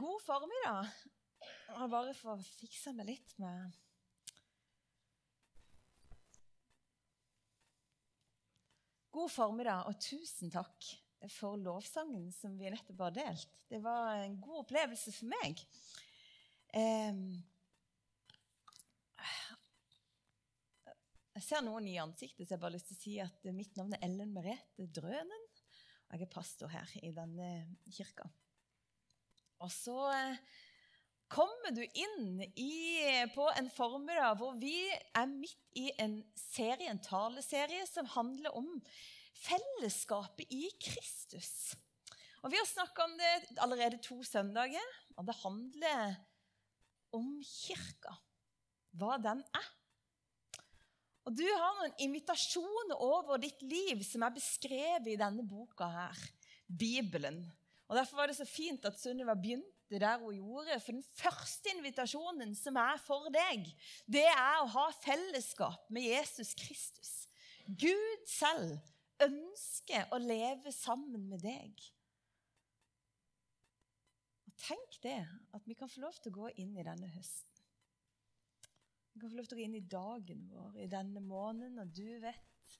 God formiddag. Jeg bare får fiksa meg litt med God formiddag, og tusen takk for lovsangen som vi nettopp har delt. Det var en god opplevelse for meg. jeg ser noen i ansiktet, så jeg bare lyst til å si at mitt navn er Ellen Merete Drønen. Og jeg er pastor her i denne kirka. Og så eh, kommer du inn i, på en formiddag hvor vi er midt i en serie, en taleserie som handler om fellesskapet i Kristus. Og Vi har snakka om det allerede to søndager, og det handler om kirka. Hva den er. Og Du har noen invitasjoner over ditt liv som er beskrevet i denne boka her, Bibelen. Og Derfor var det så fint at Sunniva begynte der hun gjorde. For den første invitasjonen som er for deg, det er å ha fellesskap med Jesus Kristus. Gud selv ønsker å leve sammen med deg. Og Tenk det, at vi kan få lov til å gå inn i denne høsten. Vi kan få lov til å gå inn i dagen vår, i denne måneden, og du vet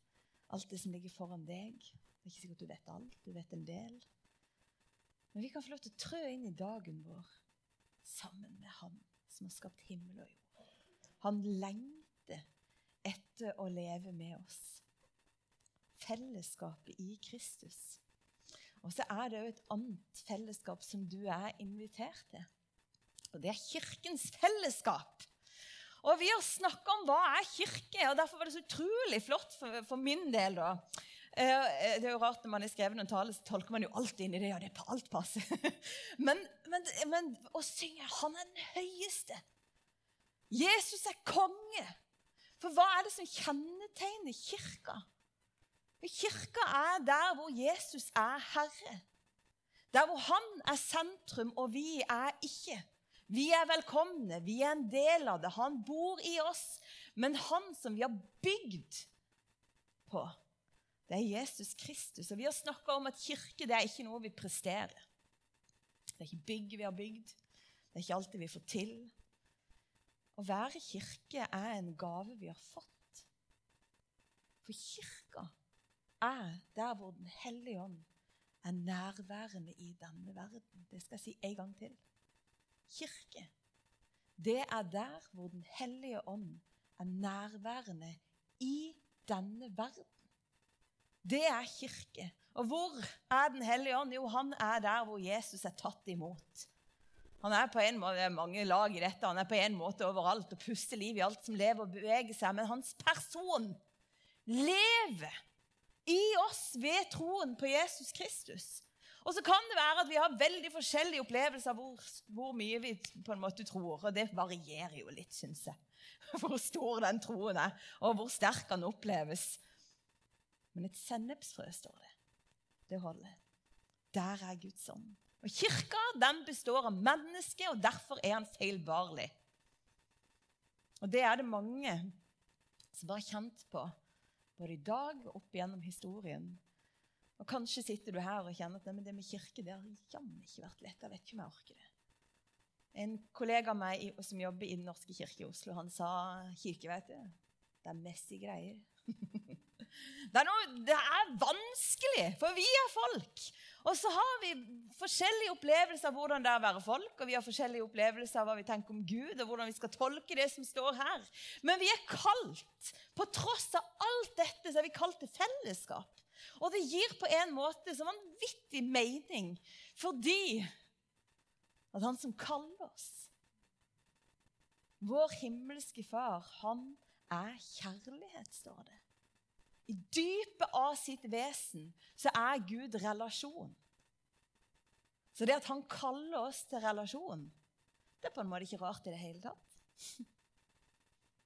alt det som ligger foran deg. Det er ikke sikkert du vet alt, du vet en del. Men vi kan få lov til å trø inn i dagen vår sammen med Han som har skapt himmel og jord. Han lengter etter å leve med oss. Fellesskapet i Kristus. Og så er det jo et annet fellesskap som du er invitert til. Og det er Kirkens fellesskap. Og Vi har snakka om hva er kirke, og derfor var det så utrolig flott for, for min del da, det er jo rart Når man har skrevet noen tale, så tolker man jo alt inn i det. ja, det er på alt passer. Men, men, men å synge 'Han er den høyeste'. Jesus er konge. For hva er det som kjennetegner kirka? Kirka er der hvor Jesus er herre. Der hvor han er sentrum, og vi er ikke. Vi er velkomne, vi er en del av det. Han bor i oss. Men han som vi har bygd på, det er Jesus Kristus. Og Vi har snakka om at kirke det er ikke noe vi presterer. Det er ikke bygg vi har bygd. Det er ikke alltid vi får til. Å være kirke er en gave vi har fått. For kirka er der hvor Den hellige ånd er nærværende i denne verden. Det skal jeg si en gang til. Kirke, det er der hvor Den hellige ånd er nærværende i denne verden. Det er kirke. Og hvor er Den hellige ånd? Jo, han er der hvor Jesus er tatt imot. Han er på en måte, Det er mange lag i dette. Han er på en måte overalt og puster liv i alt som lever og beveger seg. Men hans person lever i oss ved troen på Jesus Kristus. Og så kan det være at vi har veldig forskjellige opplevelser av hvor, hvor, mye vi på en måte tror. Og det varierer jo litt, syns jeg. Hvor stor den troen er, og hvor sterk den oppleves. Men et sennepsfrø, står det. Det holder. Der er Guds ånd. Og Kirka den består av mennesker, og derfor er han feilbarlig. Og det er det mange som bare har kjent på, både i dag og opp gjennom historien. Og Kanskje sitter du her og kjenner at det med kirke det har jammen ikke vært lett. Jeg vet ikke om jeg orker det. En kollega av meg som jobber i Den norske kirke i Oslo, han sa kirke, vet du, det er messige greier. Det er, noe, det er vanskelig, for vi er folk. Og så har vi forskjellige opplevelser av hvordan det er å være folk, og vi har forskjellige opplevelser av hva vi tenker om Gud, og hvordan vi skal tolke det som står her. Men vi er kalt. På tross av alt dette så er vi kalt til fellesskap. Og det gir på en måte så vanvittig mening fordi at han som kaller oss Vår himmelske Far, han er kjærlighet, står det. I dypet av sitt vesen så er Gud relasjon. Så det at han kaller oss til relasjon, det er på en måte ikke rart i det hele tatt.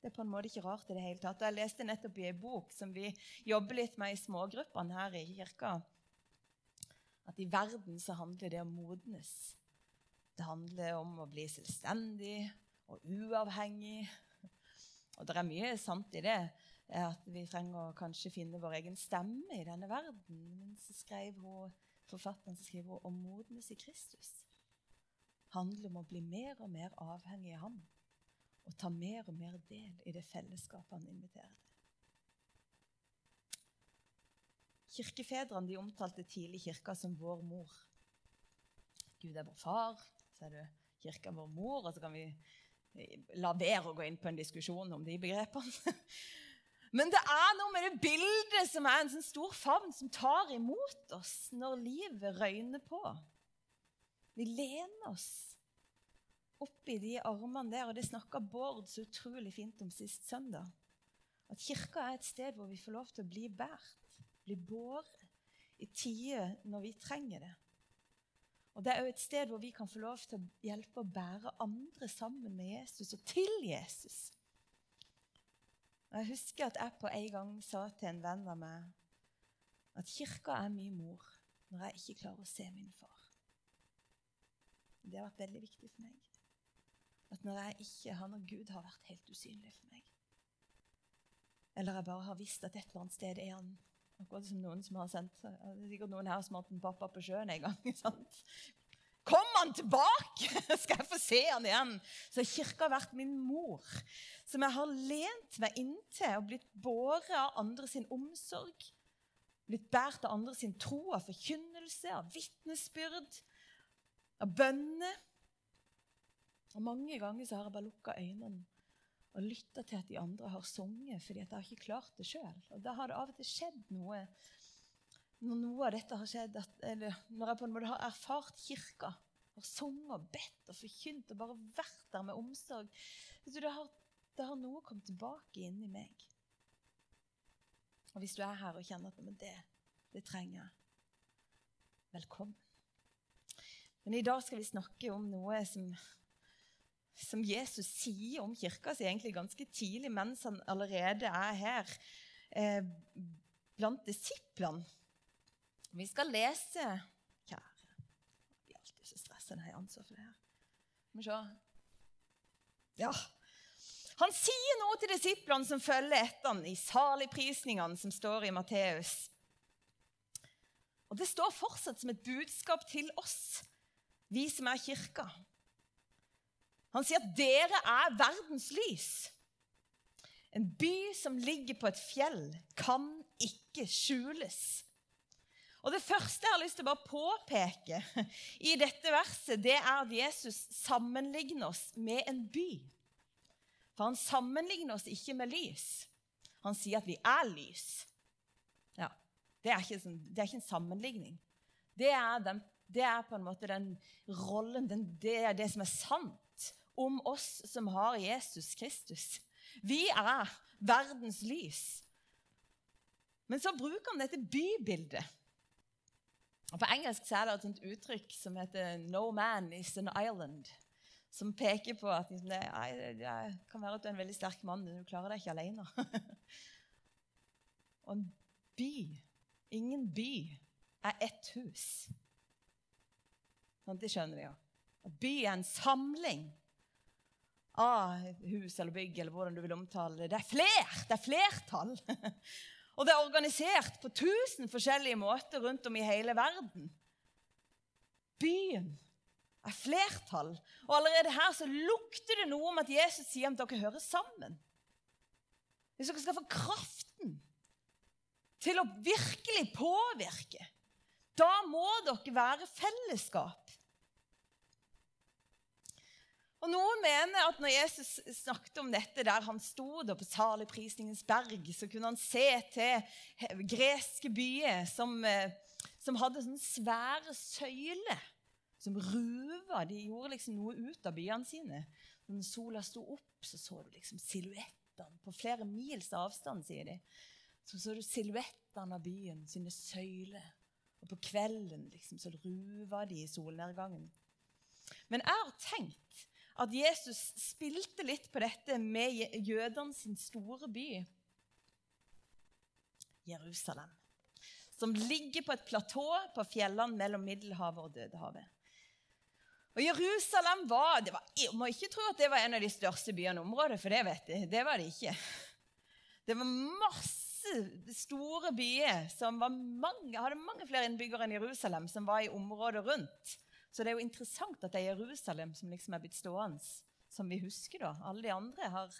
Det er på en måte ikke rart i det hele tatt. Jeg leste nettopp i en bok som vi jobber litt med i smågruppene her i kirka, at i verden så handler det om modnes. Det handler om å bli selvstendig og uavhengig. Og det er mye sant i det at vi trenger å kanskje finne vår egen stemme i denne verden. Men så skrev hun, forfatteren skriver hun om modnes i Kristus. handler om å bli mer og mer avhengig av ham og ta mer og mer del i det fellesskapet han inviterer til. Kirkefedrene de omtalte tidlig kirka som vår mor. Gud er vår far, så er det kirka vår mor, og så kan vi la være å gå inn på en diskusjon om de begrepene. Men det er noe med det bildet som er en sånn stor favn som tar imot oss når livet røyner på. Vi lener oss oppi de armene der, og det snakka Bård så utrolig fint om sist søndag. At kirka er et sted hvor vi får lov til å bli båret, bli båret i tider når vi trenger det. Og Det er òg et sted hvor vi kan få lov til å hjelpe å bære andre sammen med Jesus og til Jesus. Og Jeg husker at jeg på en gang sa til en venn av meg at kirka er min mor når jeg ikke klarer å se min far. Det har vært veldig viktig for meg. At når jeg ikke har, når Gud har vært helt usynlig for meg, eller jeg bare har visst at et eller annet sted er han Akkurat som noen som har sendt Det er sikkert noen her som har hatt en pappa på sjøen en gang. sant? Kom han tilbake? Skal jeg få se han igjen? Så har kirka vært min mor, som jeg har lent meg inntil og blitt båret av andre sin omsorg. Blitt båret av andre sin tro, av forkynnelse, av vitnesbyrd, av bønner. Og Mange ganger så har jeg bare lukka øynene og lytta til at de andre har sunget, fordi jeg har ikke klart det sjøl. Da har det av og til skjedd noe når noe av dette har skjedd, at, eller når jeg på en måte har erfart kirka, har sunget og bedt og forkynt og bare vært der med omsorg du, det, har, det har noe kommet tilbake inni meg. Og hvis du er her og kjenner at det, det trenger jeg, velkommen. Men i dag skal vi snakke om noe som som Jesus sier om kirka si egentlig ganske tidlig, mens han allerede er her eh, blant disiplene. Vi skal lese Kjære Jeg blir alltid så stressa når jeg ansvar for det her. Vi se Ja. Han sier noe til disiplene som følger etter han i saligprisningene som står i Matteus. Og Det står fortsatt som et budskap til oss, vi som er kirka. Han sier at dere er verdens lys. En by som ligger på et fjell, kan ikke skjules. Og Det første jeg har lyst til å bare påpeke i dette verset, det er at Jesus sammenligner oss med en by. For han sammenligner oss ikke med lys. Han sier at vi er lys. Ja, Det er ikke, sånn, det er ikke en sammenligning. Det er, den, det er, på en måte den rollen, den, det er det som er sant om oss som har Jesus Kristus. Vi er verdens lys. Men så bruker han dette bybildet. På engelsk er det et uttrykk som heter 'No man is an island'. Som peker på at liksom, det, det, kan være at du er en veldig sterk mann, men du klarer deg ikke alene. Og en by, ingen by, er ett hus. Sånn, det skjønner vi jo. By er en samling av hus eller bygg, eller hvordan du vil omtale det. Det er fler, det er flertall. Og det er organisert på tusen forskjellige måter rundt om i hele verden. Byen er flertall. Og allerede her så lukter det noe om at Jesus sier at dere hører sammen. Hvis dere skal få kraften til å virkelig påvirke, da må dere være fellesskap. Og Noen mener at når Jesus snakket om dette der han sto på saligprisningens berg, så kunne han se til greske byer som, eh, som hadde sånne svære søyler som ruva. De gjorde liksom noe ut av byene sine. Når sola sto opp, så så du liksom silhuettene på flere mils avstand, sier de. Så så du silhuettene av byen, sine søyler. Og på kvelden liksom, så ruva de i solnedgangen. Men jeg har tenkt at Jesus spilte litt på dette med jødene sin store by, Jerusalem. Som ligger på et platå på fjellene mellom Middelhavet og Dødehavet. Og Jerusalem var, var Jeg må ikke tro at det var en av de største byene i området, for det vet jeg, det var det ikke. Det var masse store byer som mange, hadde mange flere innbyggere enn Jerusalem, som var i området rundt. Så det er jo interessant at det er Jerusalem som liksom er blitt stående, som vi husker. da. Alle de andre har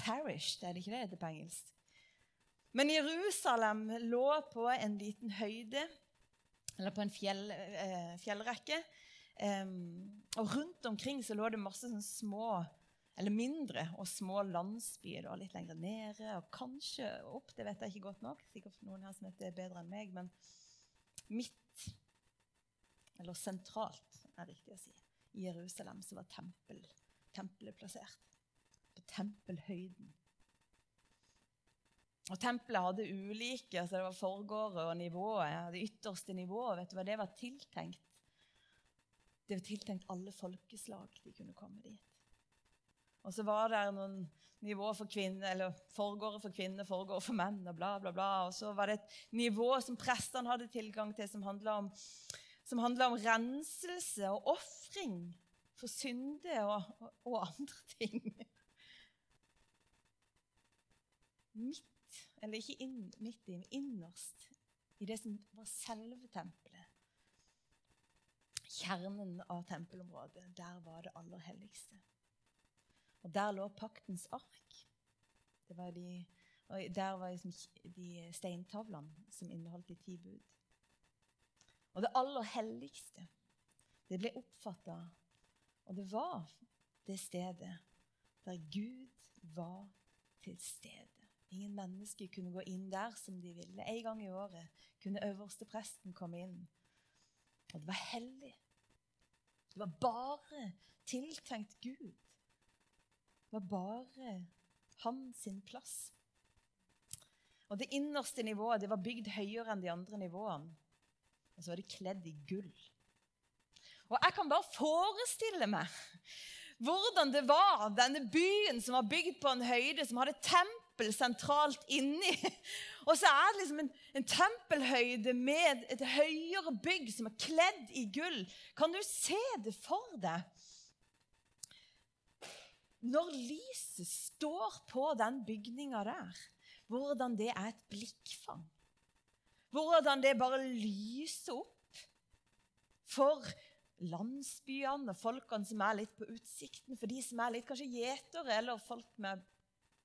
perished, er det ikke det det heter på engelsk? Men Jerusalem lå på en liten høyde, eller på en fjell, eh, fjellrekke. Um, og rundt omkring så lå det masse sånn små eller mindre og små landsbyer da, litt lenger nede, og kanskje opp. Det vet jeg ikke godt nok. Sikkert noen her som vet det bedre enn meg. Men midt, eller sentralt, er riktig å si, i Jerusalem så var tempel, tempelet plassert. På tempelhøyden. Og Tempelet hadde ulike altså det var forgårder og nivået. Det ytterste nivået, vet du hva det var tiltenkt? Det var tiltenkt alle folkeslag de kunne komme dit. Og så var det noen nivåer for kvinner, eller forgårder for kvinner, forgårder for menn, og bla, bla, bla. Og så var det et nivå som prestene hadde tilgang til, som handla om, om, renselse og ofring for synde og, og, og, andre ting. Midt, eller ikke inn, midt i, men innerst i det som var selve tempelet. Kjernen av tempelområdet, der var det aller helligste. Og der lå paktens ark. Det var de, og der var liksom de steintavlene som inneholdt de ti bud. Og det aller helligste, det ble oppfatta Og det var det stedet der Gud var til stede. Ingen mennesker kunne gå inn der som de ville. En gang i året kunne øverste presten komme inn. Og det var hellig. Det var bare tiltenkt Gud Det var bare hans plass. Og Det innerste nivået det var bygd høyere enn de andre nivåene. Og så var det kledd i gull. Og Jeg kan bare forestille meg hvordan det var, denne byen som var bygd på en høyde, som hadde tempel sentralt inni. Og så er det liksom en, en tempelhøyde med et høyere bygg som er kledd i gull. Kan du se det for deg? når lyset står på den bygninga der, hvordan det er et blikkfang. Hvordan det bare lyser opp for landsbyene og folkene som er litt på utsikten, for de som er litt kanskje gjetere, eller folk med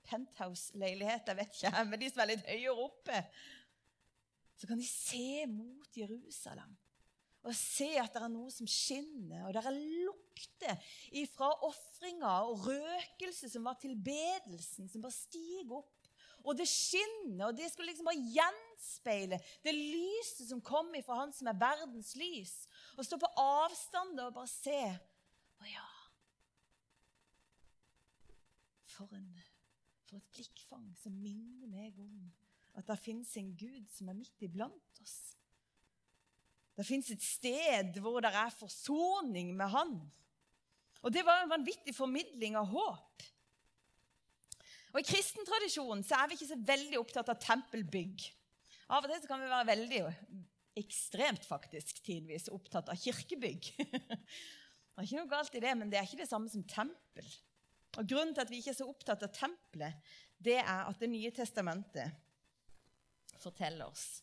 penthouse-leilighet, jeg vet ikke, men de som er litt høyere oppe. Så kan de se mot Jerusalem og se at det er noe som skinner, og det er lukter ifra ofringa og røkelse som var tilbedelsen, som bare stiger opp. Og det skinner, og det skulle liksom bare gjenspeile det lyset som kom ifra Han som er verdens lys. Og stå på avstand og bare se. Å ja For, en, for et blikkfang som minner meg om at det fins en Gud som er midt iblant oss det fins et sted hvor det er forsoning med Han. Og Det var en vanvittig formidling av håp. Og I kristen tradisjon så er vi ikke så veldig opptatt av tempelbygg. Av og til så kan vi være veldig, ekstremt faktisk, tidvis opptatt av kirkebygg. Det er ikke noe galt i det, men det er ikke det samme som tempel. Og Grunnen til at vi ikke er så opptatt av tempelet, det er at Det nye testamentet forteller oss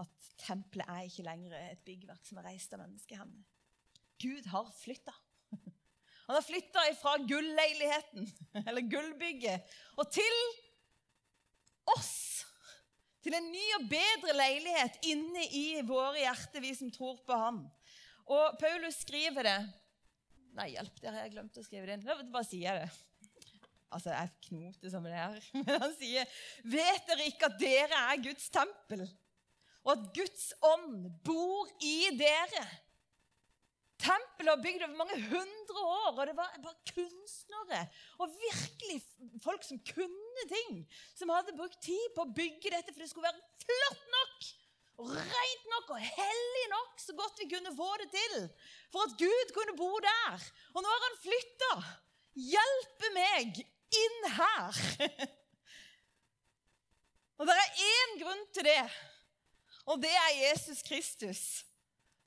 at tempelet er ikke lenger et byggverk som er reist av menneskehender. Gud har flytta. Han har flytta fra gulleiligheten, eller gullbygget, og til oss. Til en ny og bedre leilighet inne i våre hjerter, vi som tror på ham. Og Paulus skriver det Nei, hjelp, der har jeg glemt å skrive det inn. Bare sier jeg det. Altså, jeg knoter som det er. Men han sier, 'Vet dere ikke at dere er Guds tempel?' og at Guds ånd bor i dere. Tempelet og bygd over mange hundre år, og det var bare kunstnere og virkelig folk som kunne ting, som hadde brukt tid på å bygge dette for det skulle være flott nok og rent nok og hellig nok, så godt vi kunne få det til, for at Gud kunne bo der. Og nå har han flytta. Hjelpe meg inn her. og det er én grunn til det. Og det er Jesus Kristus,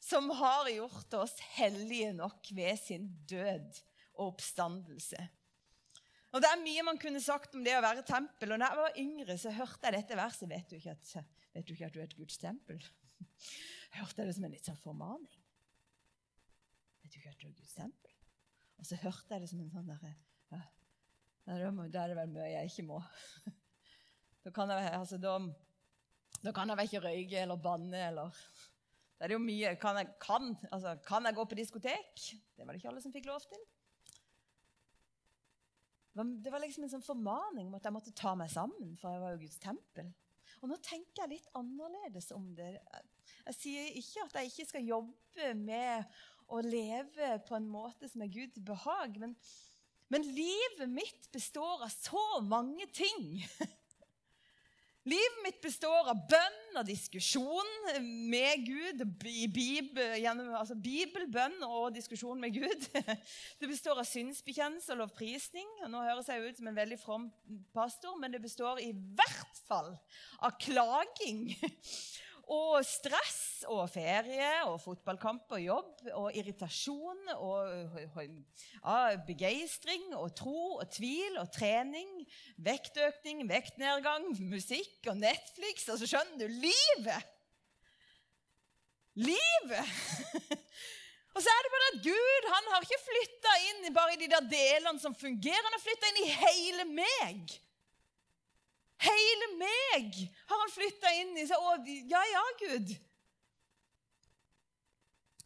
som har gjort oss hellige nok ved sin død og oppstandelse. Og Det er mye man kunne sagt om det å være tempel. Og da jeg var yngre, så hørte jeg dette verset. Vet du ikke at, du, ikke at du er et Guds tempel? Jeg hørte det som en litt sånn formaning. Vet du ikke at du er Guds tempel? Og så hørte jeg det som en sånn derre ja, Da er det vel mye jeg ikke må. Da kan jeg, altså, da, da kan jeg vel ikke røyke eller banne eller Det er jo mye Kan jeg, kan, altså, kan jeg gå på diskotek? Det var det ikke alle som fikk lov til. Det var liksom en sånn formaning om at jeg måtte ta meg sammen, for jeg var jo Guds tempel. Og nå tenker jeg litt annerledes om det. Jeg sier ikke at jeg ikke skal jobbe med å leve på en måte som er Gud behag, men, men livet mitt består av så mange ting. Livet mitt består av bønn og diskusjon med Gud. Bibel, gjennom, altså bibelbønn og diskusjon med Gud. Det består av synsbekjennelse og lovprisning. Og nå høres jeg ut som en veldig from pastor, men det består i hvert fall av klaging og stress og ferie og fotballkamp og jobb og irritasjon og ja, begeistring og tro og tvil og trening, vektøkning, vektnedgang, musikk og Netflix. Og så skjønner du livet! Livet! og så er det bare at Gud han har ikke flytta inn bare i de der delene som fungerer. Han har flytta inn i hele meg. Hele meg har han flytta inn i. Så, å, ja, ja, Gud.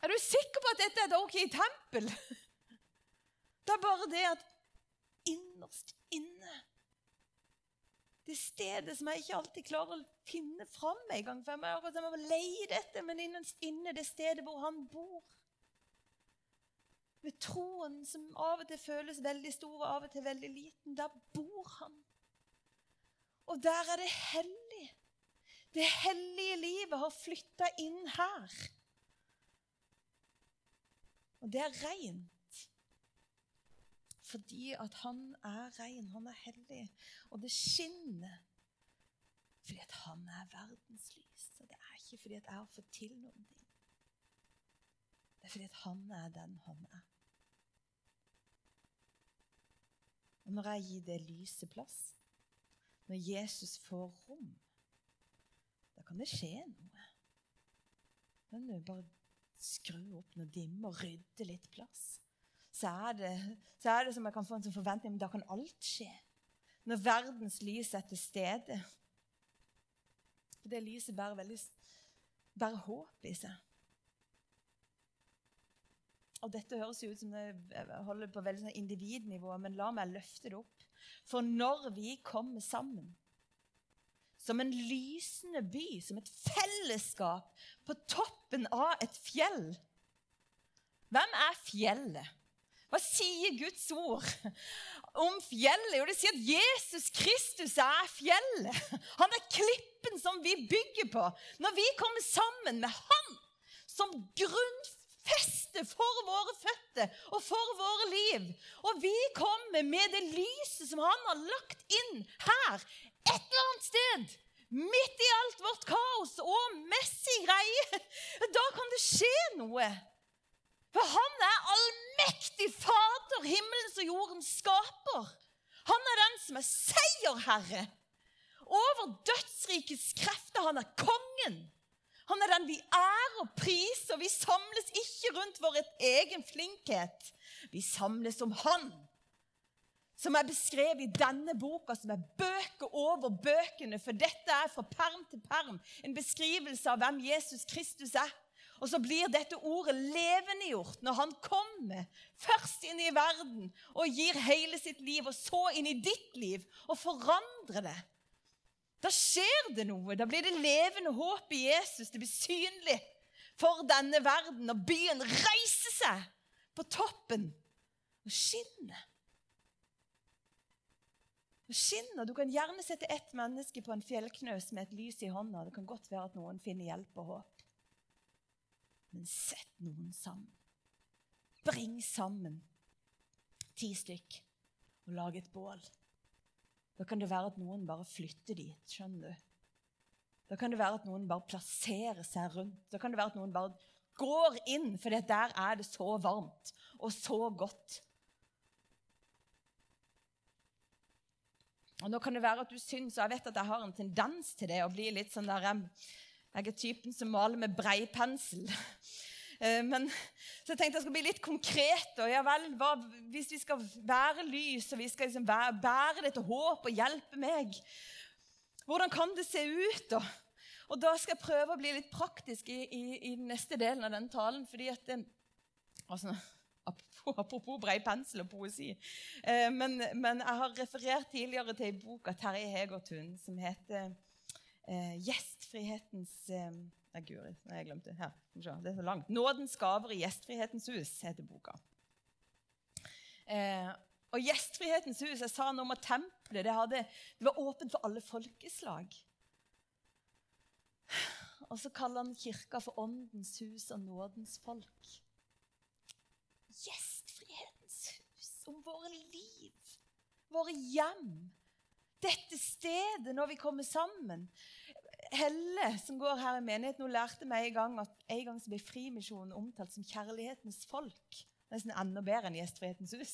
Er du sikker på at dette er et ok tempel? Det er bare det at innerst inne Det stedet som jeg ikke alltid klarer å finne fram med engang. For jeg må leie dette, men innerst inne det stedet hvor han bor. Ved troen som av og til føles veldig stor og av og til veldig liten. Der bor han. Og der er det hellig. Det hellige livet har flytta inn her. Og det er rent. Fordi at han er ren, han er hellig. Og det skinner fordi at han er verdens lys. Og det er ikke fordi at jeg har fått til noen ting. Det er fordi at han er den han er. Og når jeg gir det lyset plass, når Jesus får rom, da kan det skje noe. Da må bare skru opp noe dimme og rydde litt plass. Så er, det, så er det som jeg kan få en sånn forventning om da kan alt skje. Når verdens lys er til stede. For det lyset bærer, veldig, bærer håp i seg. Og Dette høres jo ut som det holder på veldig sånn individnivå, men la meg løfte det opp. For når vi kommer sammen som en lysende by, som et fellesskap på toppen av et fjell Hvem er fjellet? Hva sier Guds ord om fjellet? Jo, det sier at Jesus Kristus er fjellet. Han er klippen som vi bygger på. Når vi kommer sammen med Han som grunnfjellet feste for våre føtter og for våre liv. Og vi kommer med det lyset som han har lagt inn her, et eller annet sted. Midt i alt vårt kaos og messig greie. Da kan det skje noe. For han er allmektig Fader, himmelens og jordens skaper. Han er den som er seierherre over dødsrikets krefter. Han er kongen. Han er den vi er og priser. Vi samles ikke rundt vår egen flinkhet. Vi samles om Han, som er beskrevet i denne boka, som er bøker over bøkene. For dette er fra perm til perm en beskrivelse av hvem Jesus Kristus er. Og så blir dette ordet levendegjort når han kommer først inn i verden og gir hele sitt liv, og så inn i ditt liv og forandrer det. Da skjer det noe. Da blir det levende håp i Jesus. Det blir synlig for denne verden. Og byen reiser seg på toppen og skinner. Og skinner. Du kan gjerne sette ett menneske på en fjellknøs med et lys i hånda. Det kan godt være at noen finner hjelp og håp. Men sett noen sammen. Bring sammen ti stykk og lag et bål. Da kan det være at noen bare flytter dit. skjønner du? Da kan det være at noen bare plasserer seg rundt. Da kan det være at noen bare går inn, for der er det så varmt og så godt. Og Nå kan det være at du syns, og jeg vet at jeg har en tendens til det, å bli litt sånn der Jeg er typen som maler med breipensel. Eh, men, så jeg tenkte jeg skulle bli litt konkret. og ja vel, hva, Hvis vi skal være lys og vi skal liksom være, bære dette håp og hjelpe meg, hvordan kan det se ut? da? Og Da skal jeg prøve å bli litt praktisk i, i, i den neste delen av den talen. fordi at det, altså, Apropos brei pensel og poesi. Eh, men, men, jeg har referert tidligere til en bok av Terje Hegertun som heter eh, 'Gjestfrihetens' eh, Nei, guri, jeg glemte. Her, det er så langt. 'Nådens gaver i Gjestfrihetens hus' heter boka. Eh, og Gjestfrihetens hus Jeg sa noe om at tempelet det, hadde, det var åpent for alle folkeslag. Og så kaller han kirka for åndens hus og nådens folk. Gjestfrihetens hus, om våre liv, våre hjem. Dette stedet når vi kommer sammen. Helle, som går her i menigheten, hun lærte meg en gang at en gang så ble Frimisjonen omtalt som kjærlighetens folk. Nesten enda bedre enn Gjestfrihetens hus.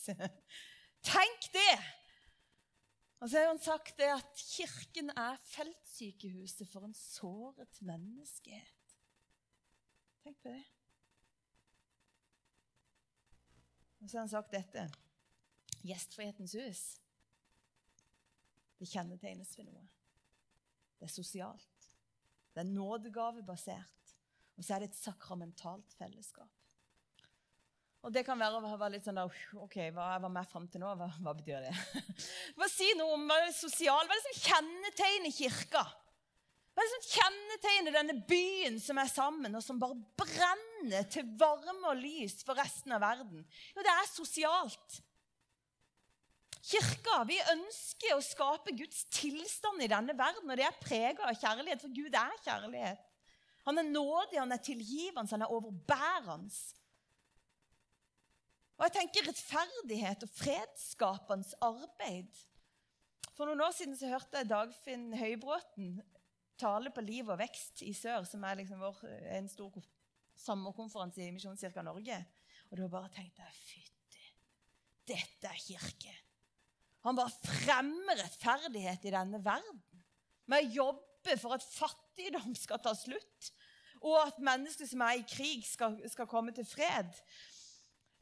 Tenk det! Og så har han sagt det at kirken er feltsykehuset for en såret menneskehet. Tenk på det. Og så har han sagt dette. Gjestfrihetens hus det kjennetegnes ved noe. Det er sosialt. Det er nådegavebasert. Og så er det et sakramentalt fellesskap. Og det kan være, å være litt sånn da, OK, hva jeg var med fram til nå, hva, hva betyr det? Hva si noe om hva det sosiale, hva er det som kjennetegner kirka? Hva er det som kjennetegner denne byen som er sammen, og som bare brenner til varme og lys for resten av verden? Jo, det er sosialt. Kirka vi ønsker å skape Guds tilstand i denne verden, og det er prega av kjærlighet, for Gud er kjærlighet. Han er nådig, han er tilgivende, han er overbærende. Og jeg tenker rettferdighet og fredsskapende arbeid. For noen år siden så hørte jeg Dagfinn Høybråten tale på Liv og vekst i sør, som er liksom vår, en stor sommerkonferanse i Misjonskirka Norge. Og da bare tenkte jeg fytti, dette er kirke. Han bare fremmer rettferdighet i denne verden. Med å jobbe for at fattigdom skal ta slutt, og at mennesker som er i krig, skal, skal komme til fred.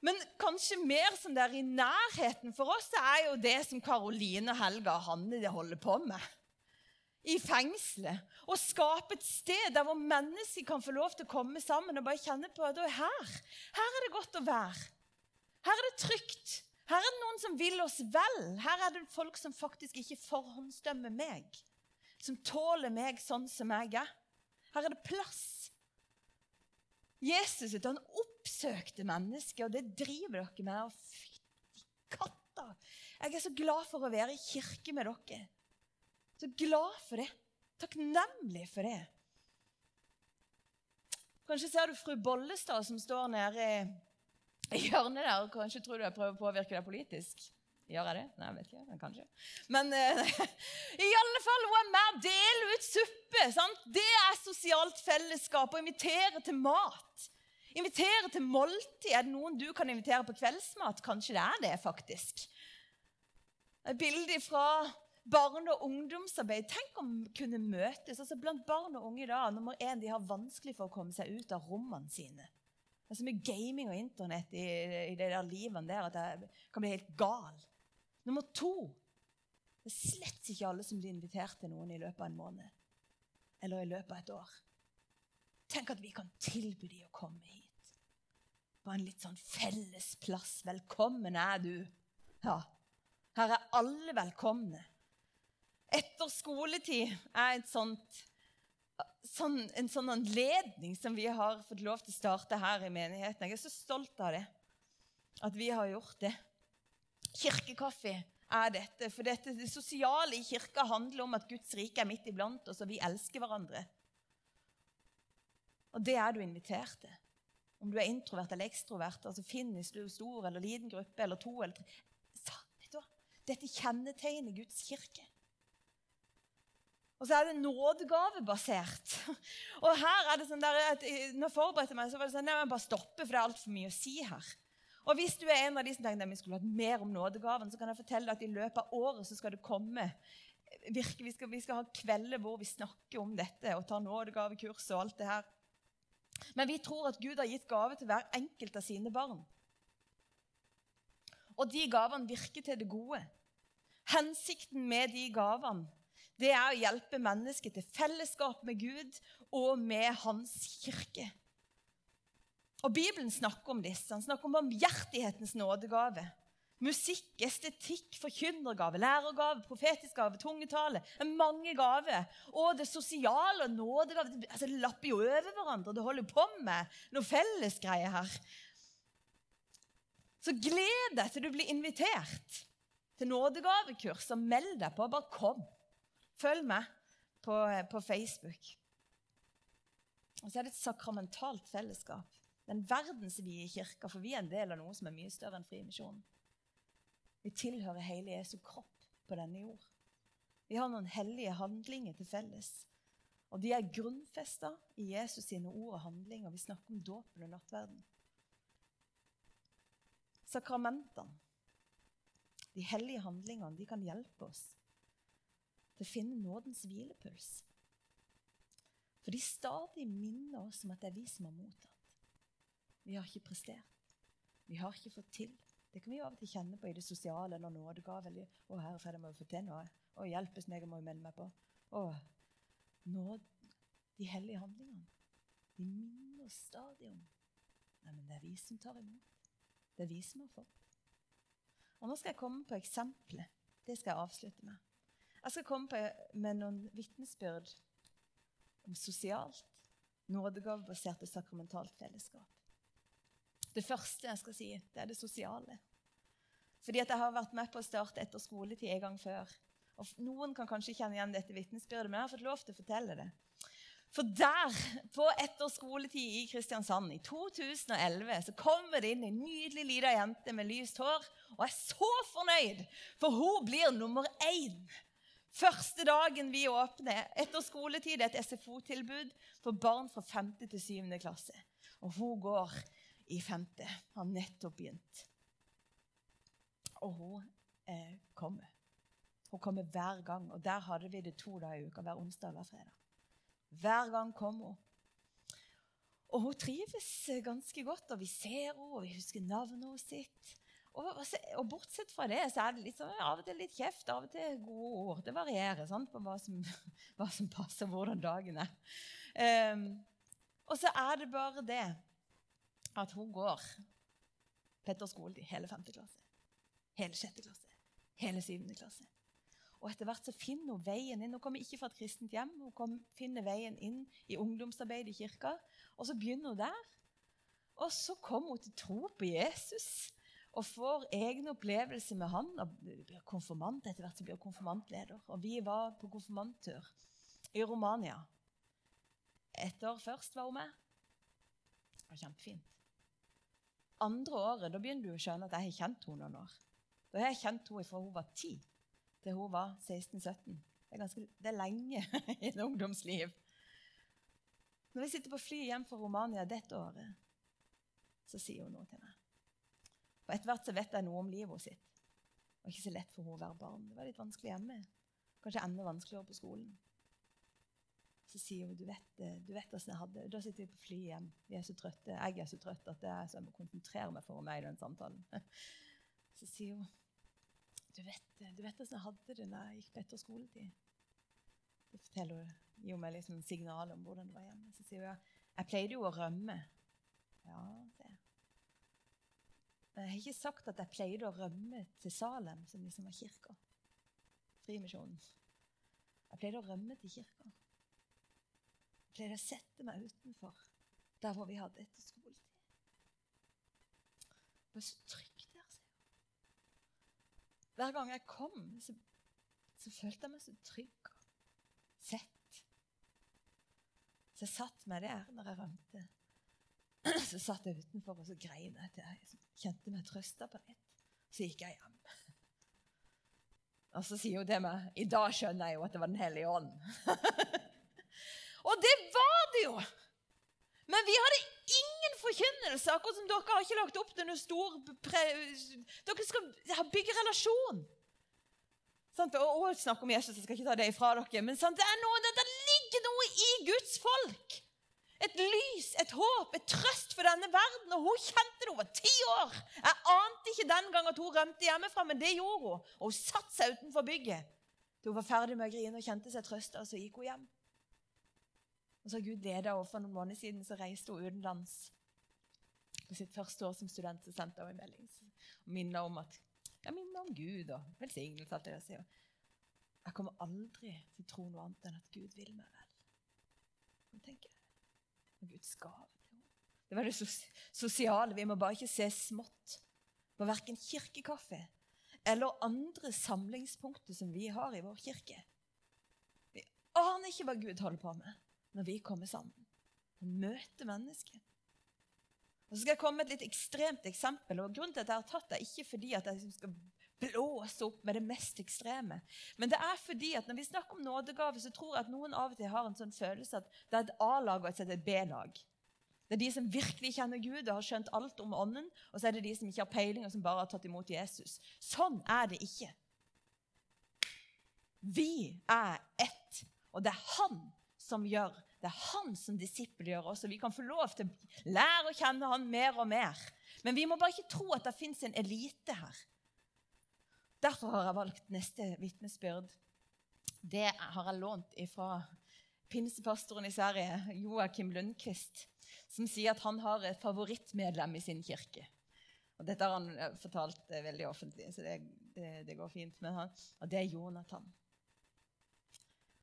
Men kanskje mer som det er i nærheten for oss, det er jo det som Karoline, Helga og Hanne de holder på med. I fengselet. Å skape et sted der hvor mennesker kan få lov til å komme sammen og bare kjenne på at her, her er det godt å være. Her er det trygt. Her er det noen som vil oss vel. Her er det folk som faktisk ikke forhåndsdømmer meg. Som tåler meg sånn som jeg er. Her er det plass. Jesus han oppsøkte mennesker, og det driver dere med. Og fytti katta! Jeg er så glad for å være i kirke med dere. Så glad for det. Takknemlig for det. Kanskje ser du fru Bollestad som står nede i hjørnet der. Kanskje tror du jeg prøver å påvirke deg politisk. Gjør jeg det? Nei, jeg vet ikke. Kanskje. Men uh, i alle fall, hun er med del ut suppe. Sant? Det er sosialt fellesskap. Å invitere til mat. Invitere til måltid. Er det noen du kan invitere på kveldsmat? Kanskje det er det, faktisk. Et bilde fra barne- og ungdomsarbeid. Tenk om vi kunne møtes. altså Blant barn og unge i dag, nummer én, de har vanskelig for å komme seg ut av rommene sine. Det er så mye gaming og Internett i, i det der livet der at jeg kan bli helt gal. Nummer to det er slett ikke alle som blir invitert til noen i løpet av en måned. Eller i løpet av et år. Tenk at vi kan tilby dem å komme hit. På en litt sånn felles plass. Velkommen er du. Ja. Her er alle velkomne. Etter skoletid er et sånt sånn, en sånn anledning som vi har fått lov til å starte her i menigheten. Jeg er så stolt av det, at vi har gjort det. Kirkekaffe er dette. For dette, det sosiale i kirka handler om at Guds rike er midt iblant oss, og vi elsker hverandre. Og det er du invitert til. Om du er introvert eller ekstrovert, altså finnes du stor eller liten gruppe eller to eller tre. Så, vet du hva? Dette kjennetegner Guds kirke. Og så er det nådegavebasert. Og her er det sånn der, at når jeg forberedte meg, så var det sånn, jeg må bare stoppe, for det er altfor mye å si her. Og hvis du er en av de som tenker at vi skulle hatt mer om nådegaven, så kan jeg fortelle deg at i løpet av året så skal det komme virke, vi, skal, vi skal ha kvelder hvor vi snakker om dette og tar nådegavekurs og alt det her. Men vi tror at Gud har gitt gave til hver enkelt av sine barn. Og de gavene virker til det gode. Hensikten med de gavene det er å hjelpe mennesket til fellesskap med Gud og med Hans kirke. Og Bibelen snakker om disse. Han snakker om barmhjertighetens nådegave. Musikk, estetikk, forkynnergave, lærergave, profetisk gave, tungetale. Mange gaver. Og det sosiale og nådegave altså, Det lapper jo over hverandre. Det holder på med noe fellesgreie her. Så gled deg til du blir invitert til nådegavekurs, og meld deg på. Bare kom. Følg meg på, på Facebook. Og så er det et sakramentalt fellesskap. Den verdensvide kirka, for vi er en del av noe som er mye større enn Frimisjonen. Vi tilhører hele Jesu kropp på denne jord. Vi har noen hellige handlinger til felles. Og de er grunnfesta i Jesus sine ord og handlinger. Vi snakker om dåpen og nattverden. Sakramentene, de hellige handlingene, de kan hjelpe oss til å finne nådens hvilepuls. For de stadig minner oss om at det er vi som har mottatt. Vi har ikke prestert. Vi har ikke fått til. Det kan vi av og til kjenne på i det sosiale eller nådegave. Eller 'Å, herre, jeg må få til noe.' 'Å, hjelpes meg, jeg må melde meg på.' Å, nåd, de hellige handlingene, de minner oss stadig om Nei, men det er vi som tar imot. Det er vi som har fått. Og Nå skal jeg komme på eksempelet. Det skal jeg avslutte med. Jeg skal komme på, med noen vitnesbyrd om sosialt, nådegavebasert og sakramentalt fellesskap. Det første jeg skal si, det er det sosiale. Fordi at jeg har vært med på å starte etter skoletid en gang før. Og Noen kan kanskje kjenne igjen dette vitnesbyrdet, men jeg har fått lov til å fortelle det. For der, på etterskoletid i Kristiansand i 2011, så kommer det inn en nydelig lita jente med lyst hår. Og jeg er så fornøyd, for hun blir nummer én. Første dagen vi åpner etter skoletid, et SFO-tilbud for barn fra 5. til 7. klasse. Og hun går i 5. Har nettopp begynt. Og hun eh, kommer. Hun kommer hver gang. Og der hadde vi det to dager i uka. Hver onsdag og hver fredag. Hver gang kom hun. Og hun trives ganske godt, og vi ser henne, og vi husker navnet hennes. Og, og, bortsett fra det så er det sånn, av og til litt kjeft, av og til gode ord. Det varierer sant, på hva som, hva som passer, hvordan dagen er. Um, og så er det bare det at hun går Petter i hele 5. klasse, hele 6. klasse, hele 7. klasse. Og etter hvert så finner hun veien inn. Hun kommer ikke fra et kristent hjem. Hun kom, finner veien inn i ungdomsarbeid i kirka. Og så begynner hun der. Og så kommer hun til tro på Jesus og får egne opplevelser med han. og blir konfirmant, Etter hvert så blir konfirmantleder. Og vi var på konfirmanttur i Romania. Et år først var hun med. Det var kjempefint andre året da begynner du å skjønne at jeg har kjent henne noen år. Da har jeg kjent henne fra hun var 10 til hun var 16-17. Det, det, er lenge i et ungdomsliv. Når vi sitter på flyet hjem fra Romania dette året, så sier hun noe til meg. Og Etter hvert så vet jeg noe om livet sitt. Det var ikke så lett for henne å være barn. Det var litt vanskelig hjemme. Kanskje enda vanskeligere på skolen. Så sier hun du vet, eh, du vet hvordan jeg hadde Da sitter vi på flyet hjem. Vi er så trøtte. Jeg er så trøtt at jeg, så jeg må konsentrere meg for meg i den samtalen. Så sier hun du vet, eh, du vet hvordan jeg hadde det da jeg gikk på etter skoletid. Det forteller hun, gir meg liksom signal om hvordan det var hjemme. Så sier hun ja, jeg pleide jo å rømme. Ja, det. Jeg har ikke sagt at jeg pleide å rømme til Salem, som liksom var kirka. Frimisjonen. Jeg pleide å rømme til kirka Jeg pleide å sette meg utenfor der hvor vi hadde etter skoletid. Det var så trygt der, sier hun. Hver gang jeg kom, så, så følte jeg meg så trygg og sett. Så jeg satt meg der når jeg rømte. Så satt jeg utenfor og så grein jeg til jeg kjente meg trøsta på litt, Så gikk jeg hjem. Og så sier hun det med I dag skjønner jeg jo at det var Den hellige ånd. Og det var det jo! Men vi hadde ingen forkynnelse. Akkurat som dere har ikke lagt opp til noe stor pre... Dere skal bygge relasjon. Sant? Og, og snakke om Jesus, jeg skal ikke ta det ifra dere. Men sant? Det, er noe, det, det ligger noe i Guds folk. Et lys, et håp, et trøst for denne verden. Og hun kjente det. Hun var ti år. Jeg ante ikke den gang at hun rømte hjemmefra, men det gjorde hun. Og hun satte seg utenfor bygget til hun var ferdig med å grine og kjente seg trøsta, og så gikk hun hjem. Og så har Gud leda henne. For noen måneder siden så reiste hun utenlands. På sitt første år som student så sendte hun en melding og minna om at jeg minner om Gud og velsignelse. alt det jeg sier. Jeg kommer aldri til å tro noe annet enn at Gud vil meg vel. Og tenker jeg, Guds gave. Det var det sosiale. Vi må bare ikke se smått på verken kirkekaffe eller andre samlingspunkter som vi har i vår kirke. Vi aner ikke hva Gud holder på med når vi kommer sammen og møter mennesker. Og så skal jeg komme med et litt ekstremt eksempel. og Grunnen til at jeg har tatt det, er ikke fordi at jeg liksom skal blåse opp med det mest ekstreme. Men det er fordi at når vi snakker om nådegave, så tror jeg at noen av og til har en sånn følelse at det er et A-lag og et B-lag. Det er de som virkelig kjenner Gud og har skjønt alt om Ånden, og så er det de som ikke har peiling, og som bare har tatt imot Jesus. Sånn er det ikke. Vi er ett, og det er Han som gjør det er han som disippelgjør oss, og vi kan få lov til å lære å kjenne han mer og mer. Men vi må bare ikke tro at det fins en elite her. Derfor har jeg valgt neste vitnesbyrd. Det har jeg lånt fra pinsepastoren i Sverige, Joakim Lundqvist, som sier at han har et favorittmedlem i sin kirke. Og dette har han eh, fortalt eh, veldig offentlig, så det, det, det går fint med han. Og det er Jonathan.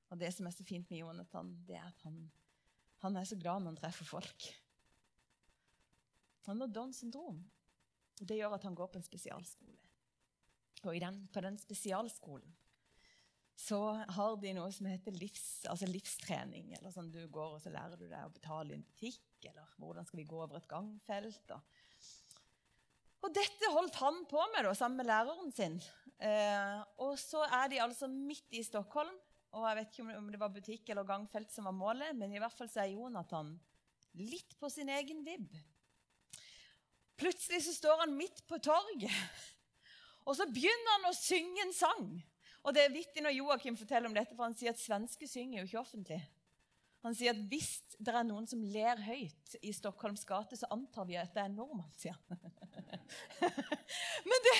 Og det som er så fint med Jonathan, det er at han, han er så glad når han treffer folk. Han har Downs syndrom. Og det gjør at han går på en spesialskole. Den, på den spesialskolen så har de noe som heter livs, altså livstrening. eller sånn Du går og så lærer du deg å betale i en butikk, eller hvordan skal vi gå over et gangfelt. Og, og dette holdt han på med da, sammen med læreren sin. Eh, og så er de altså midt i Stockholm og jeg vet ikke om det var butikk eller gangfelt som var målet, men i hvert fall så er Jonathan litt på sin egen vibb. Plutselig så står han midt på torget, og så begynner han å synge en sang. Og det er vittig når Joakim forteller om dette, for han sier at svenske synger jo ikke offentlig. Han sier at hvis det er noen som ler høyt i Stockholms gate, så antar vi at det er en nordmann, sier han. Det,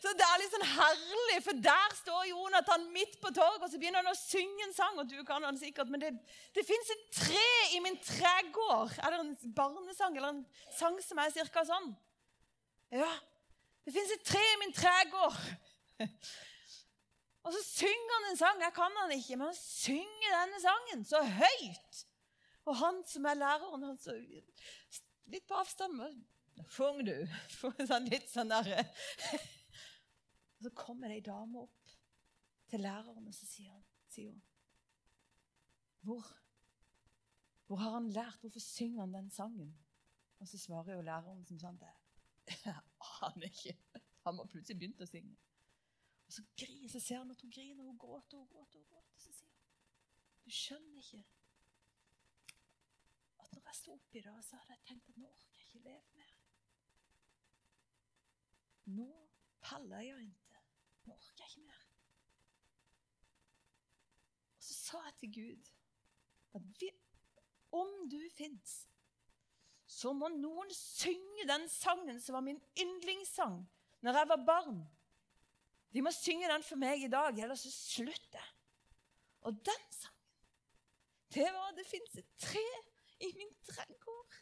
så det er litt sånn herlig, for der står Jonathan midt på torget, og så begynner han å synge en sang. og du kan han sikkert, Men det, det fins et tre i min tregård. Er det en barnesang eller en sang som er cirka sånn? Ja. Det fins et tre i min tregård. Og så synger han en sang. Jeg kan han ikke, men han synger denne sangen så høyt. Og han som er læreren, han så litt på avstand Fung, du. Sånn, litt sånn der. Og så kommer det ei dame opp til læreren, og så sier, han, sier hun Hvor? Hvor har han lært? Hvorfor synger han den sangen? Og så svarer jo læreren som sånn Jeg aner ikke. Han har plutselig begynt å synge. Og så, griner, så ser han at hun griner, hun gråter og gråter. og gråter. Så sier hun Du skjønner ikke at når jeg sto oppi det, så hadde jeg tenkt at nå orker jeg ikke leve mer. Nå paller jeg ikke. Nå orker jeg ikke mer. Og så sa jeg til Gud at vi, om du fins, så må noen synge den sangen som var min yndlingssang når jeg var barn. De må synge den for meg i dag, ellers så slutter jeg. Og den sangen, det var Det fins et tre i min tregård.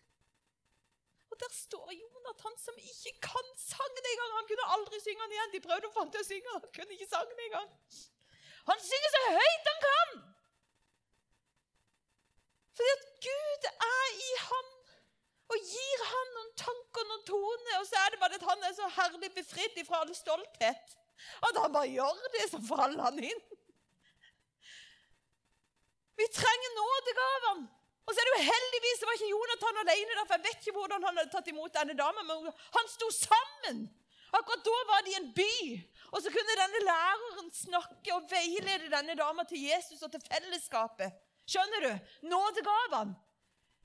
Og der står Jonathan som ikke kan sangen engang. Han kunne aldri synge den igjen. De prøvde å få han til å synge, han kunne ikke sangen engang. Han synger så høyt han kan! Fordi at Gud er i ham og gir han noen tanker og toner. Og så er det bare at han er så herlig befridd fra all stolthet. At han bare gjør det, så faller han inn. Vi trenger nådegavene. Og så er det jo heldigvis det var ikke Jonathan alene. Der, for Jeg vet ikke hvordan han hadde tatt imot denne damen, men han sto sammen. Akkurat da var de i en by. Og så kunne denne læreren snakke og veilede denne dama til Jesus og til fellesskapet. Skjønner du? Nådegavene.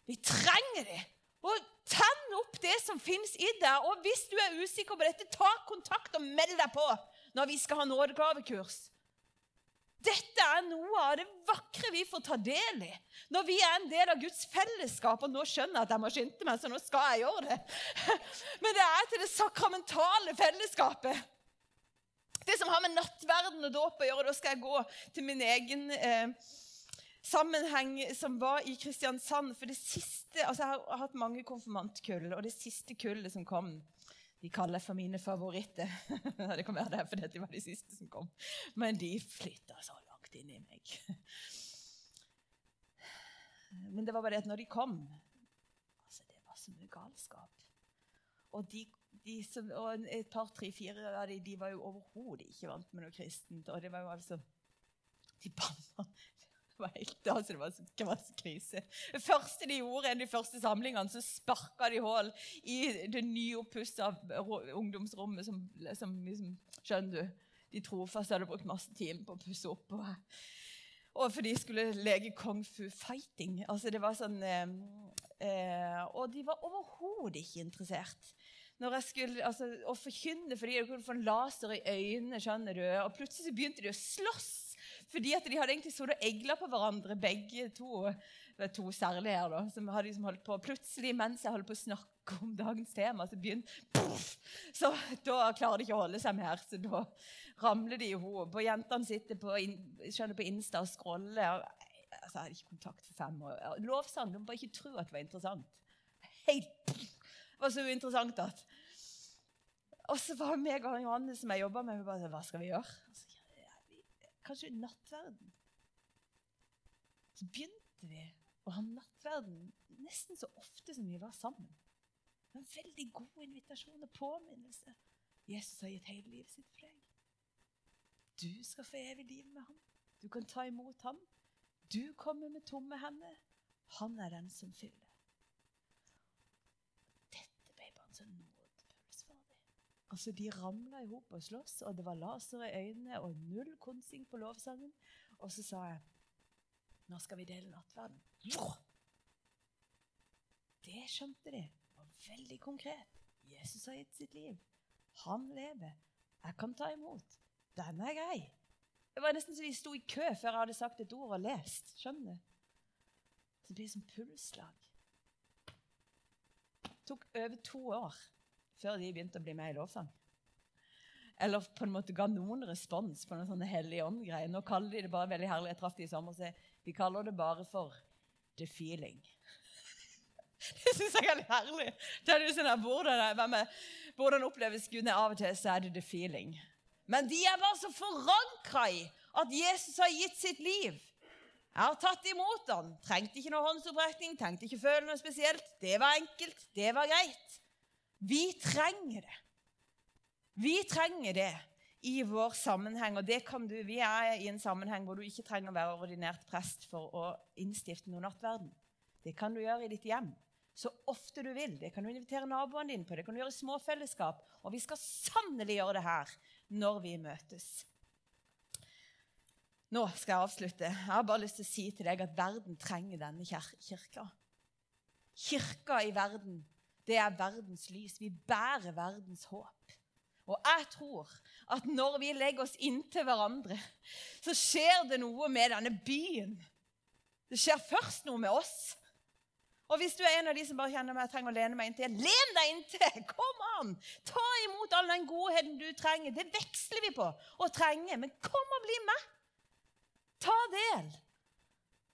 Vi trenger det. Og Tenn opp det som fins i deg. Og hvis du er usikker på dette, ta kontakt og meld deg på. når vi skal ha nådegavekurs. Dette er noe av det vakre vi får ta del i når vi er en del av Guds fellesskap. Og nå skjønner jeg at jeg må skynde meg, så nå skal jeg gjøre det. Men det er til det sakramentale fellesskapet. Det som har med nattverden og dåp å gjøre. Da skal jeg gå til min egen eh, sammenheng som var i Kristiansand. For det siste, altså Jeg har hatt mange konfirmantkull, og det siste kullet som kom de kaller for mine favoritter. det kan være det, for de var de siste som kom. Men de flytta så langt inn i meg. Men det var bare det at når de kom altså Det var så mye galskap. Og, de, de som, og et par, tre, fire av de, de var jo overhodet ikke vant med noe kristent. Og det var jo altså De banna var helt, altså det var det var krise. Det første de gjorde, en de første samlingene, så sparka de hull i det nyoppussa ungdomsrommet som, som liksom, Skjønner du? De trofaste hadde brukt masse timer på å pusse opp. Og, og for de skulle leke kung fu fighting. Altså det var sånn eh, eh, Og de var overhodet ikke interessert når jeg skulle, altså, å forkynne fordi de kunne få en laser i øynene. skjønner du, Og plutselig så begynte de å slåss fordi at de hadde egentlig sittet og egla på hverandre, begge to. Det to særlig her, da, som hadde liksom holdt på. Plutselig, mens jeg holdt på å snakke om dagens tema, så begynte Så da klarer de ikke å holde seg mer. Så da ramler de i hop. Og jentene sitter på, skjønner, på Insta og scroller. Altså, jeg hadde ikke kontakt for fem år. Lovsang. De bare ikke tro at det var interessant. Helt Det var så uinteressant at Og så var det meg og Johanne som jeg jobba med, hun bare Hva skal vi gjøre? Altså, kanskje nattverden. Så begynte vi å ha nattverden nesten så ofte som vi var sammen. Det var En veldig god invitasjon og påminnelse. Jesus har gitt hele livet sitt for deg. Du skal få evig liv med ham. Du kan ta imot ham. Du kommer med tomme hender. Han er den som fyller. Dette ble bare en sånn Altså, De ramla i hop og sloss, og det var laser i øynene og null kunsting på lovsangen. Og så sa jeg nå skal vi dele nattverden. Det skjønte de. Det var veldig konkret. Jesus har gitt sitt liv. Han lever. Jeg kan ta imot. Den er grei. Det var nesten så de sto i kø før jeg hadde sagt et ord og lest. Skjønner du? Så det blir som pulsslag. Det tok over to år før de begynte å bli med i lovsang. Eller på en måte ga noen respons på noen sånne hellige ånd-greier. Nå kaller de det bare veldig herlig. Jeg traff de i sommer, så de kaller det bare for the feeling. Det syns jeg er litt herlig. Det er sånn at hvordan, hvordan oppleves Gud? Av og til så er det the feeling. Men de er bare så forankra i at Jesus har gitt sitt liv. Jeg har tatt imot han. Trengte ikke noe håndsopprekning, trengte ikke føle noe spesielt. Det var enkelt, det var greit. Vi trenger det. Vi trenger det i vår sammenheng. Og det kan du, Vi er i en sammenheng hvor du ikke trenger å være ordinert prest for å innstifte noe nattverden. Det kan du gjøre i ditt hjem så ofte du vil. Det kan du invitere naboene dine på. Det kan du gjøre i små fellesskap. Og vi skal sannelig gjøre det her når vi møtes. Nå skal jeg avslutte. Jeg har bare lyst til å si til deg at verden trenger denne kirka. Kirka i verden det er verdens lys. Vi bærer verdens håp. Og jeg tror at når vi legger oss inntil hverandre, så skjer det noe med denne byen. Det skjer først noe med oss. Og hvis du er en av de som bare kjenner meg, jeg trenger å lene meg inntil, len deg inntil! Kom an! Ta imot all den godheten du trenger. Det veksler vi på å trenge. Men kom og bli med! Ta del.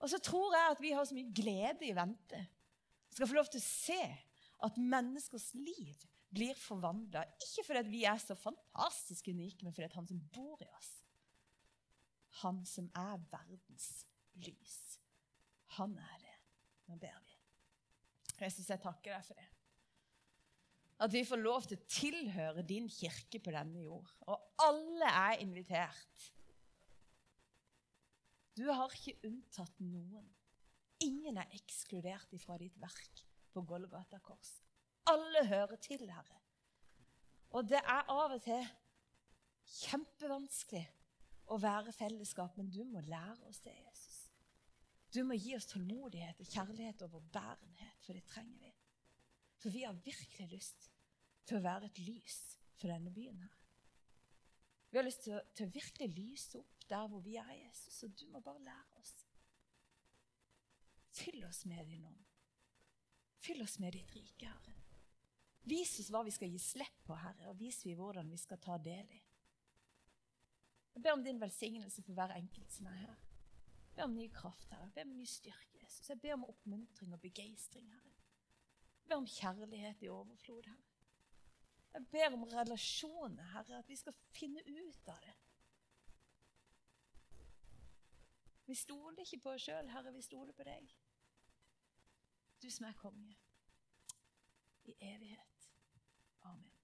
Og så tror jeg at vi har så mye glede i vente. Vi skal få lov til å se at menneskers liv blir forvandla. Ikke fordi vi er så fantastisk unike, men fordi han som bor i oss, han som er verdens lys, han er det. Nå ber vi. Jesus, jeg takker deg for det. At vi får lov til å tilhøre din kirke på denne jord. Og alle er invitert. Du har ikke unntatt noen. Ingen er ekskludert ifra ditt verk på Golgata kors. Alle hører til, Herre. Og det er av og til kjempevanskelig å være fellesskap, men du må lære oss det, Jesus. Du må gi oss tålmodighet og kjærlighet og overbærenhet, for det trenger vi. For vi har virkelig lyst til å være et lys for denne byen her. Vi har lyst til, å- til å virkelig lyse opp der hvor vi er, Jesus, og du må bare lære oss. Fyll oss med din ånd. Fyll oss med ditt rike, Herre. Vis oss hva vi skal gi slipp på, Herre, og vis vi hvordan vi skal ta del i. Jeg ber om din velsignelse for hver enkelt som er her. Jeg ber om ny kraft, Herre. Jeg ber om ny styrke, Jesus. Jeg ber om oppmuntring og begeistring, Herre. Jeg ber om kjærlighet i overflod, Herre. Jeg ber om relasjoner, Herre, at vi skal finne ut av det. Vi stoler ikke på oss sjøl, Herre, vi stoler på deg. Du som er konge. I evighet. Amen.